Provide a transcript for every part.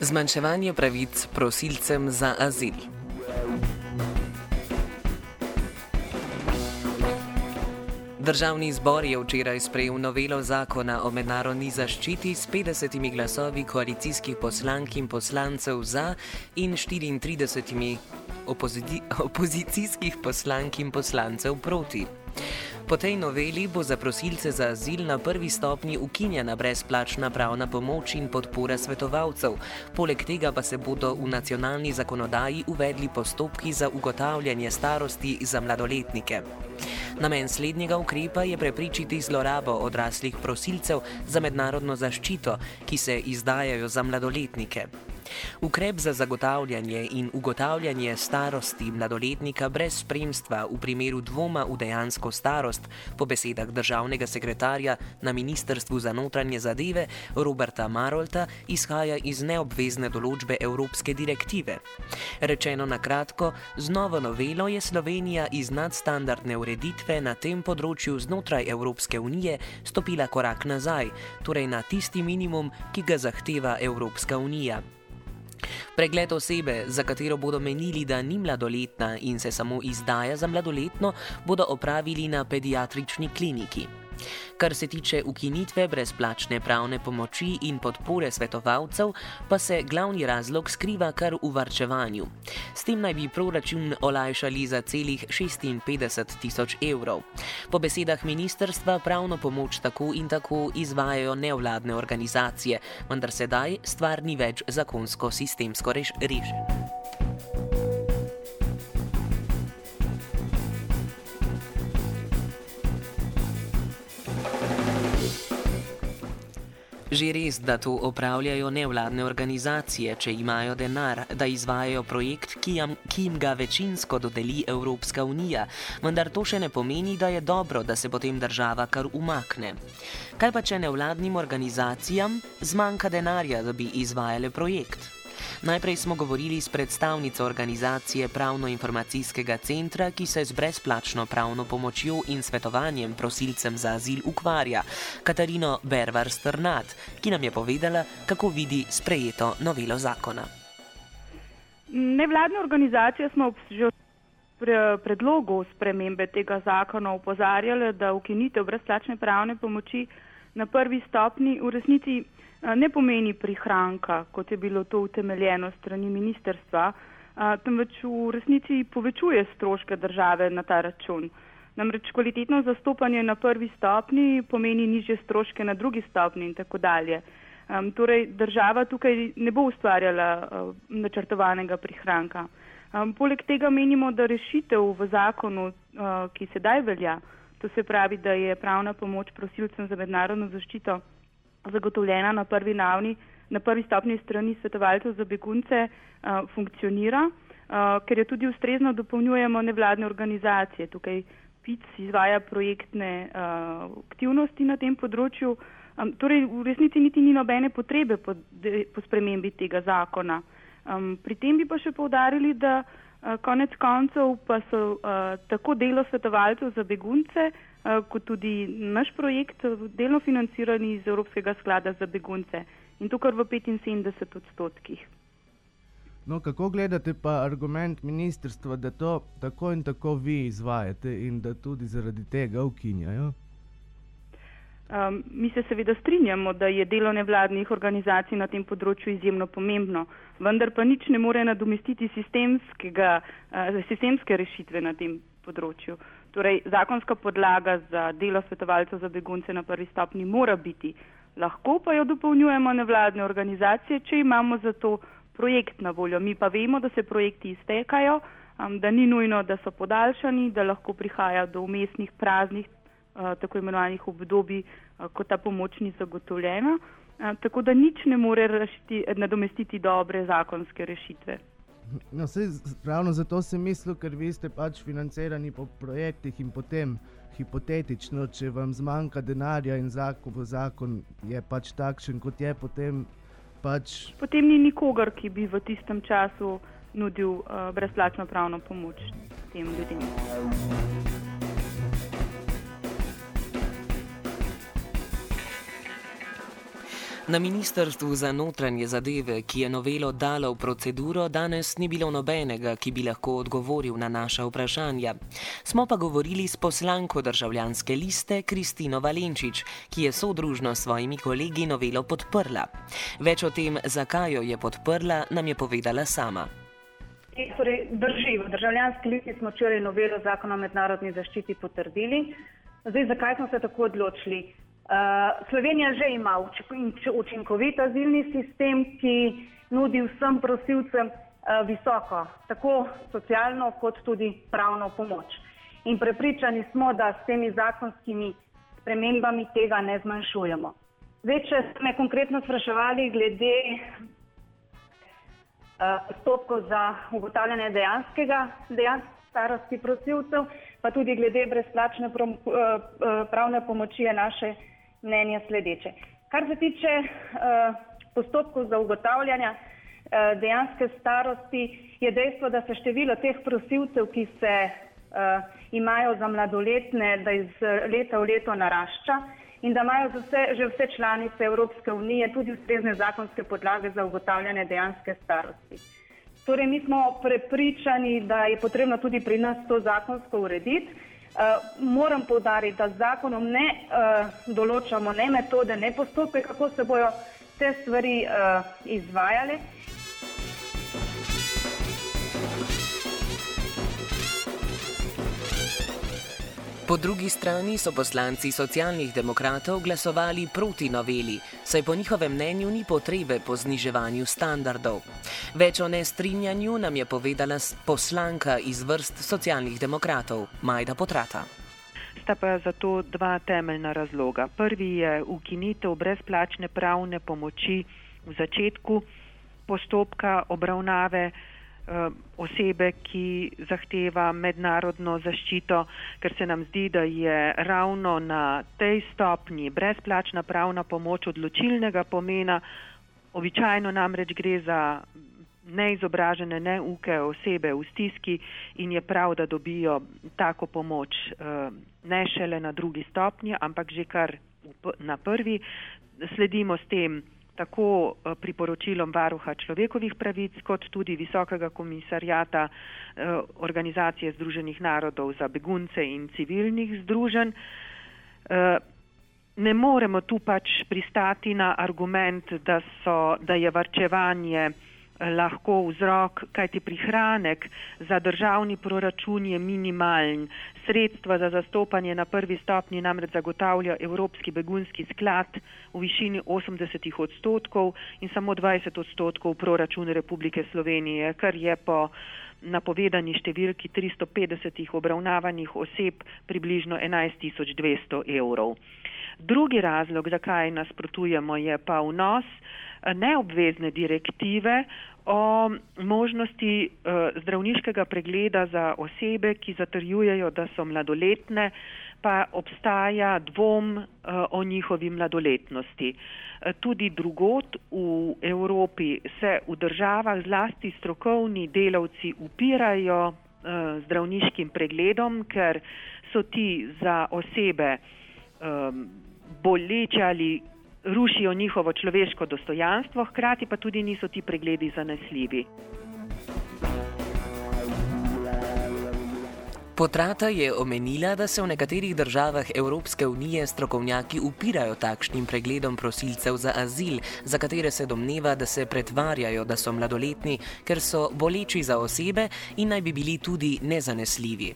Zmanjševanje pravic prosilcem za azil. Državni zbor je včeraj sprejel novelo zakona o mednarodni zaščiti s 50 glasovi koalicijskih poslank in poslancev za in 34 opozicijskih poslank in poslancev proti. Po tej noveli bo za prosilce za azil na prvi stopni ukinjena brezplačna pravna pomoč in podpora svetovalcev. Poleg tega pa se bodo v nacionalni zakonodaji uvedli postopki za ugotavljanje starosti za mladoletnike. Namen slednjega ukrepa je prepričiti zlorabo odraslih prosilcev za mednarodno zaščito, ki se izdajajo za mladoletnike. Ukrep za zagotavljanje in ugotavljanje starosti mladoletnika brez spremstva v primeru dvoma v dejansko starost, po besedah državnega sekretarja na Ministrstvu za notranje zadeve Roberta Marolta, izhaja iz neobvezne določbe Evropske direktive. Rečeno na kratko, z novo novelo je Slovenija iz nadstandardne ureditve na tem področju znotraj Evropske unije stopila korak nazaj, torej na tisti minimum, ki ga zahteva Evropska unija. Pregled osebe, za katero bodo menili, da ni mladoletna in se samo izdaja za mladoletno, bodo opravili na pediatrični kliniki. Kar se tiče ukinitve brezplačne pravne pomoči in podpore svetovalcev, pa se glavni razlog skriva kar v varčevanju. S tem naj bi proračun olajšali za celih 56 tisoč evrov. Po besedah ministrstva pravno pomoč tako in tako izvajajo nevladne organizacije, vendar sedaj stvar ni več zakonsko sistemsko rešena. Že res, da to opravljajo nevladne organizacije, če imajo denar, da izvajajo projekt, ki jim, ki jim ga večinsko dodeli Evropska unija, vendar to še ne pomeni, da je dobro, da se potem država kar umakne. Kaj pa če nevladnim organizacijam zmanjka denarja, da bi izvajale projekt? Najprej smo govorili s predstavnico organizacije Pravno-informacijskega centra, ki se z brezplačno pravno pomočjo in svetovanjem prosilcem za azil ukvarja, Katarino Bervar Strnat, ki nam je povedala, kako vidi sprejeto novelo zakona. Nevladne organizacije smo že od predlogu spremembe tega zakona upozarjali, da ukinitev brezplačne pravne pomoči na prvi stopni v resnici ne pomeni prihranka, kot je bilo to utemeljeno strani ministerstva, temveč v resnici povečuje stroške države na ta račun. Namreč kvalitetno zastopanje na prvi stopni pomeni nižje stroške na drugi stopni in tako dalje. Um, torej, država tukaj ne bo ustvarjala uh, načrtovanega prihranka. Um, poleg tega menimo, da rešitev v zakonu, uh, ki sedaj velja, to se pravi, da je pravna pomoč prosilcem za mednarodno zaščito zagotovljena na prvi navni, na prvi stopni strani svetovalcev za begunce, uh, funkcionira, uh, ker jo tudi ustrezno dopolnjujemo nevladne organizacije. Tukaj PIC izvaja projektne uh, aktivnosti na tem področju. Um, torej, v resnici niti ni nobene potrebe po, de, po spremembi tega zakona. Um, pri tem bi pa še povdarili, da uh, konec koncev pa so uh, tako delo svetovalcev za begunce, uh, kot tudi naš projekt, eh, delno financirani iz Evropskega sklada za begunce in to kar v 75 odstotkih. No, kako gledate pa argument ministrstva, da to tako in tako vi izvajate in da tudi zaradi tega ukinjajo? Um, mi se seveda strinjamo, da je delo nevladnih organizacij na tem področju izjemno pomembno, vendar pa nič ne more nadomestiti uh, sistemske rešitve na tem področju. Torej, zakonska podlaga za delo svetovalcev za begunce na prvi stopni mora biti. Lahko pa jo dopolnjujemo nevladne organizacije, če imamo za to projekt na voljo. Mi pa vemo, da se projekti iztekajo, um, da ni nujno, da so podaljšani, da lahko prihaja do umestnih praznih, uh, tako imenovanih obdobij, uh, ko ta pomoč ni zagotovljena. Uh, tako da nič ne more rešiti, nadomestiti dobre zakonske rešitve. No, sej, ravno zato sem mislil, ker vi ste pač financirani po projektih in potem hipotetično, če vam zmanjka denarja in zakon, zakon je pač takšen, kot je potem. Pač... Potem ni nikogar, ki bi v tistem času nudil uh, brezplačno pravno pomoč tem ljudem. Na ministrstvu za notranje zadeve, ki je novelo dalo v proceduro, danes ni bilo nobenega, ki bi lahko odgovoril na naša vprašanja. Smo pa govorili s poslanko državljanske liste Kristino Valenčič, ki je sodružno s svojimi kolegi novelo podprla. Več o tem, zakaj jo je podprla, nam je povedala sama. Torej, drži, v državljanski listi smo včeraj novelo zakona o mednarodni zaščiti potrdili. Zdaj, zakaj smo se tako odločili? Uh, Slovenija že ima učinkovit azilni sistem, ki nudi vsem prosilcem uh, visoko, tako socialno kot tudi pravno pomoč. In prepričani smo, da s temi zakonskimi spremembami tega ne zmanjšujemo. Zdaj, če ste me konkretno spraševali glede Eh, postopkov za ugotavljanje dejanskega, dejanske starosti prosilcev, pa tudi glede brezplačne eh, eh, pravne pomoči je naše mnenje sledeče. Kar se tiče postopkov za ugotavljanje dejanske starosti, je dejstvo, da se število teh prosilcev, ki se imajo za mladoletne, da iz leta v leto narašča in da imajo vse, že vse članice Evropske unije tudi ustrezne zakonske podlage za ugotavljanje dejanske starosti. Torej, mi smo prepričani, da je potrebno tudi pri nas to zakonsko urediti. Uh, moram povdariti, da zakonom ne uh, določamo ne metode, ne postopke, kako se bojo te stvari uh, izvajale. Po drugi strani so poslanci socialnih demokratov glasovali proti noveli, saj po njihovem mnenju ni potrebe po zniževanju standardov. Več o nestrinjanju nam je povedala poslanka iz vrst socialnih demokratov, Majda Potrata. Sta pa za to dva temeljna razloga. Prvi je ukinitev brezplačne pravne pomoči v začetku postopka obravnave. Eh, osebe, ki zahteva mednarodno zaščito, ker se nam zdi, da je ravno na tej stopnji brezplačna pravna pomoč odločilnega pomena. Običajno namreč gre za neizobražene, neuke osebe v stiski in je prav, da dobijo tako pomoč eh, ne šele na drugi stopnji, ampak že kar na prvi. Sledimo s tem tako eh, priporočilom varuha človekovih pravic, kot tudi visokega komisarjata eh, Organizacije Združenih narodov za begunce in civilnih združenj. Eh, ne moremo tu pač pristati na argument, da, so, da je varčevanje lahko vzrok, kajti prihranek za državni proračun je minimalen. Sredstva za zastopanje na prvi stopni namreč zagotavlja Evropski begunski sklad v višini 80 odstotkov in samo 20 odstotkov proračun Republike Slovenije, kar je po napovedani številki 350 obravnavanih oseb približno 11.200 evrov. Drugi razlog, zakaj nasprotujemo, je pa vnos neobvezne direktive o možnosti uh, zdravniškega pregleda za osebe, ki zatrjujejo, da so mladoletne, pa obstaja dvom uh, o njihovi mladoletnosti. Uh, tudi drugot v Evropi se v državah zlasti strokovni delavci upirajo zdravniškim pregledom, ker so ti za osebe boleče ali rušijo njihovo človeško dostojanstvo, hkrati pa tudi niso ti pregledi zanesljivi. Potrata je omenila, da se v nekaterih državah Evropske unije strokovnjaki upirajo takšnim pregledom prosilcev za azil, za katere se domneva, da se pretvarjajo, da so mladoletni, ker so boleči za osebe in naj bi bili tudi nezanesljivi.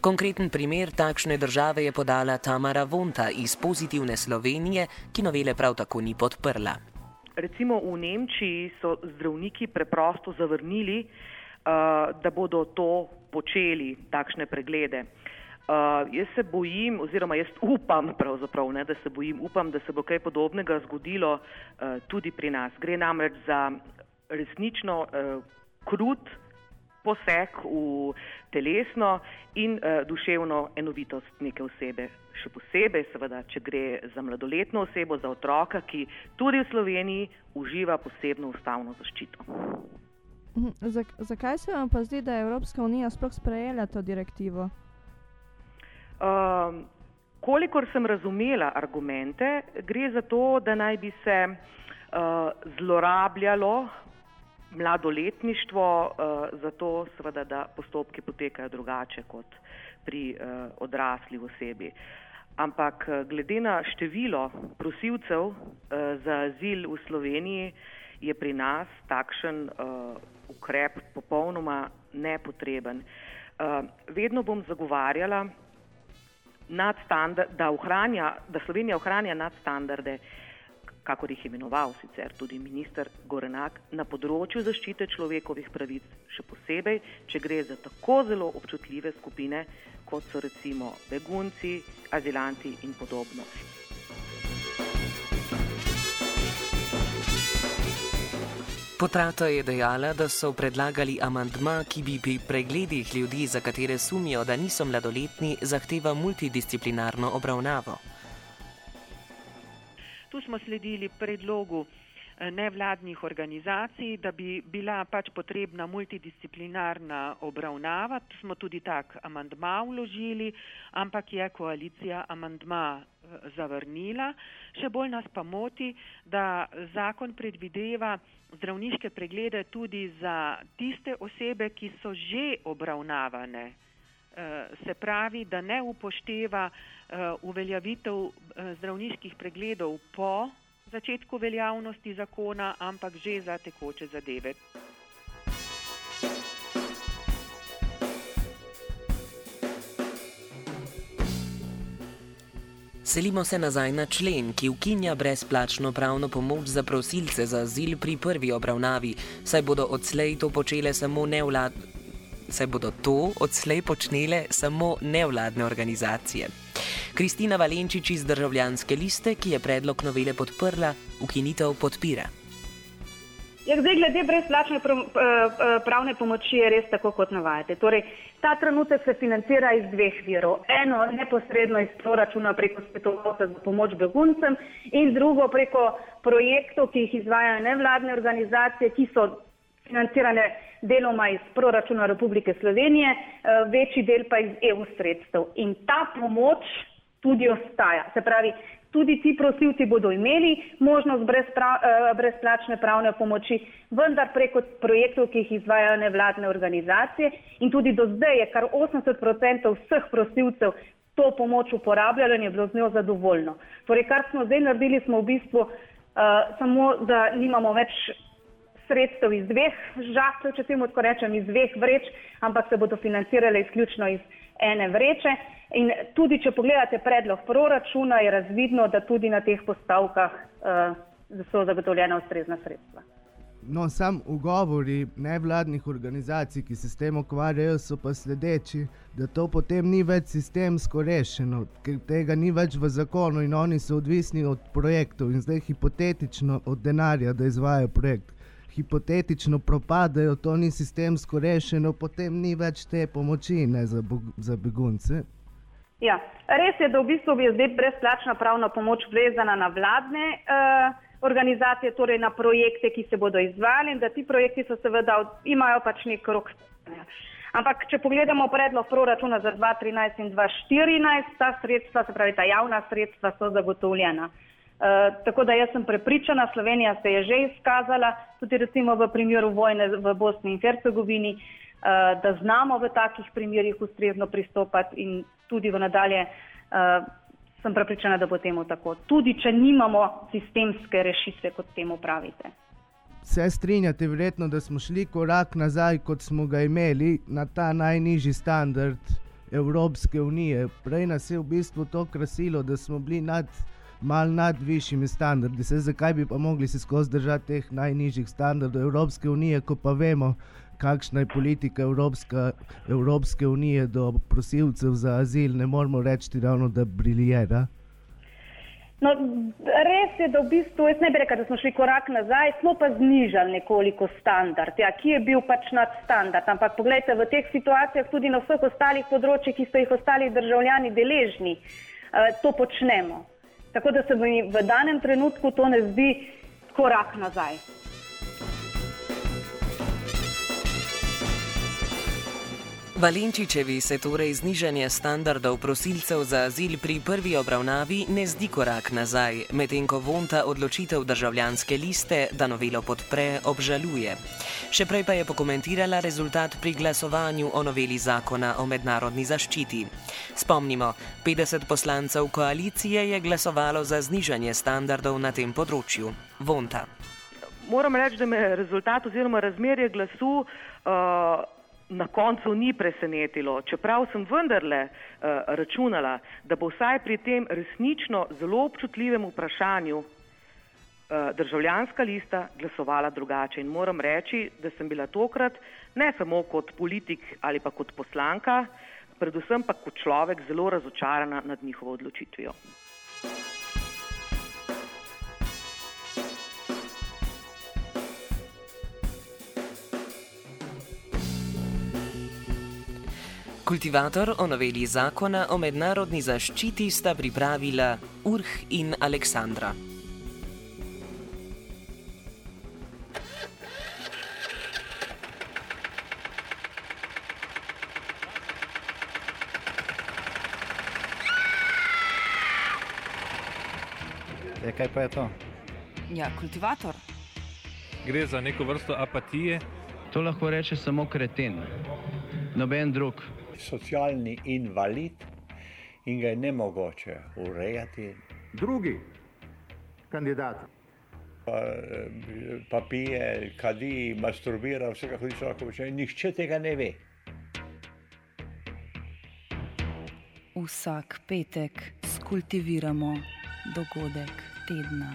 Konkreten primer takšne države je podala Tamara Vonta iz Pozitivne Slovenije, ki novele prav tako ni podprla. Recimo v Nemčiji so zdravniki preprosto zavrnili, uh, da bodo to počeli, takšne preglede. Uh, jaz se bojim, oziroma jaz upam, ne, da se bojim, upam, da se bo kaj podobnega zgodilo uh, tudi pri nas. Gre namreč za resnično uh, krut poseg v telesno in uh, duševno enovitost neke osebe. Še posebej, seveda, če gre za mladoletno osebo, za otroka, ki tudi v Sloveniji uživa posebno ustavno zaščito. Mhm, zakaj se vam pa zdi, da je Evropska unija sploh sprejela to direktivo? Um, kolikor sem razumela argumente, gre za to, da naj bi se zlorabljalo mladoletništvo, zato seveda, da postopki potekajo drugače kot pri odrasli osebi. Ampak glede na število prosilcev za azil v Sloveniji je pri nas takšen ukrep popolnoma nepotreben. Vedno bom zagovarjala, da, ohranja, da Slovenija ohranja nadstandarde, kakor jih je imenoval sicer tudi minister Gorenak, na področju zaščite človekovih pravic, še posebej, če gre za tako zelo občutljive skupine, kot so recimo begunci, azilanti in podobno. Potrata je dejala, da so predlagali amantma, ki bi pri pregledih ljudi, za katere sumijo, da niso mladoletni, zahteva multidisciplinarno obravnavo. Tu smo sledili predlogu eh, nevladnih organizacij, da bi bila pač potrebna multidisciplinarna obravnava. Tu smo tudi tak amantma vložili, ampak je koalicija amantma eh, zavrnila. Še bolj nas pa moti, da zakon predvideva, zdravniške preglede tudi za tiste osebe, ki so že obravnavane. Eh, se pravi, da ne upošteva eh, uveljavitev eh, zdravniških pregledov po začetku veljavnosti zakona, ampak že za tekoče zadeve. Selimo se nazaj na člen, ki ukinja brezplačno pravno pomoč za prosilce za azil pri prvi obravnavi, saj bodo odslej to počele samo nevladne. Saj bodo to odslej počnele samo nevladne organizacije. Kristina Valenčič iz državljanske liste, ki je predlog novele podprla, ukinitev podpira. Ja, zdaj, glede brezplačne eh, eh, pravne pomoči je res tako, kot navajate. Torej, ta trenutek se financira iz dveh virov. Eno neposredno iz proračuna preko svetovalca za pomoč beguncem in drugo preko projektov, ki jih izvajajo nevladne organizacije, ki so financirane deloma iz proračuna Republike Slovenije, eh, večji del pa iz EU sredstev. In ta pomoč tudi ostaja. Se pravi, Tudi ti prosilci bodo imeli možnost eh, brezplačne pravne pomoči, vendar preko projektov, ki jih izvajajo nevladne organizacije. In tudi do zdaj je kar 80% vseh prosilcev to pomoč uporabljalo in je bilo z njo zadovoljno. Torej, kar smo zdaj naredili, smo v bistvu uh, samo, da nimamo več sredstev iz dveh žakljev, če temu tako rečem, iz dveh vreč, ampak se bodo financirale izključno iz ene vreče. In tudi, če pogledate predlog proračuna, je razvidno, da tudi na teh postavkah uh, so zagotovljena ustrezna sredstva. No, sam ugovori nevladnih organizacij, ki se s tem ukvarjajo, so pa sledeči, da to potem ni več sistemsko rešeno, ker tega ni več v zakonu in oni so odvisni od projektov in zdaj hipotetično od denarja, da izvajo projekt hipotetično propadajo, to ni sistemsko rešeno, potem ni več te pomoči ne, za, za begunce. Ja, res je, da v bistvu je zdaj brezplačna pravna pomoč vezana na vladne uh, organizacije, torej na projekte, ki se bodo izvali in da ti projekti so seveda imajo pač nek rok. Ampak, če pogledamo predlog proračuna za 2013 in 2014, ta sredstva, se pravi ta javna sredstva, so zagotovljena. Eh, tako da jaz sem prepričana, Slovenija se je že izkazala, tudi recimo v primeru vojne v Bosni in Hercegovini, uh, da znamo v takih primerjih ustrezno pristopati in tudi v nadalje uh, sem prepričana, da bo temu tako. Tudi če nimamo sistemske rešitve, kot temu pravite. Se strinjate, verjetno, da smo šli korak nazaj, kot smo ga imeli na ta najnižji standard Evropske unije. Prej nas je v bistvu to krasilo, da smo bili nad malo nad višjimi standardi. Se, zakaj bi pa mogli se skozi držati teh najnižjih standardov Evropske unije, ko pa vemo, kakšna je politika Evropska, Evropske unije do prosilcev za azil, ne moramo reči ravno, da briljera. No, res je, da v bistvu jaz ne bi rekel, da smo šli korak nazaj, smo pa znižali nekoliko standard, ja, ki je bil pač nad standard. Ampak pogledajte, v teh situacijah, tudi na vseh ostalih področjih, ki so jih ostali državljani deležni, eh, to počnemo. Tako da se mi v danem trenutku to ne zdi korak nazaj. Valenčičevi se torej znižanje standardov prosilcev za azil pri prvi obravnavi ne zdi korak nazaj, medtem ko Vonta odločitev državljanske liste, da novelo podpre, obžaluje. Še prej pa je pokomentirala rezultat pri glasovanju o noveli zakona o mednarodni zaščiti. Spomnimo, 50 poslancev koalicije je glasovalo za znižanje standardov na tem področju. Vonta. Moram reči, da me rezultat oziroma razmerje glasu. Uh, na koncu ni presenetilo, čeprav sem vendarle uh, računala, da bo vsaj pri tem resnično zelo občutljivem vprašanju uh, državljanska lista glasovala drugače. In moram reči, da sem bila tokrat ne samo kot politik ali pa kot poslanka, predvsem pa kot človek zelo razočarana nad njihovo odločitvijo. Kultivator o noveli zakona o mednarodni zaščiti sta pripravila Urh in Aleksandra. E, kaj pa je to? Ja, kultivator. Gre za neko vrsto apatije. To lahko reče samo kreten, noben drug. Socialni invalid in ga je ne mogoče urejati. Drugi kandidat. Pa, pa pije, kadi, masturbira, vse kako ti lahko reče. Nihče tega ne ve. Vsak petek skultiviramo dogodek tedna.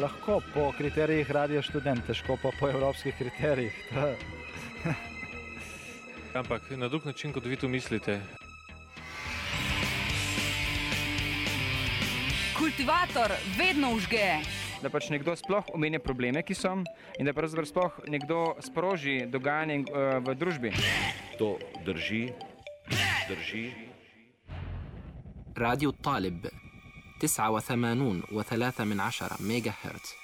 Lahko po kriterijih radio študent, težko pa po evropskih kriterijih. Ampak na drug način, kot vi to mislite. Kultivator vedno užge. Da pač nekdo sploh omenja probleme, ki so, in da pravzaprav sploh nekdo sproži dogajanje uh, v družbi. To drži, drži. راديو الطالب 89 و3 من عشرة ميجا هرتز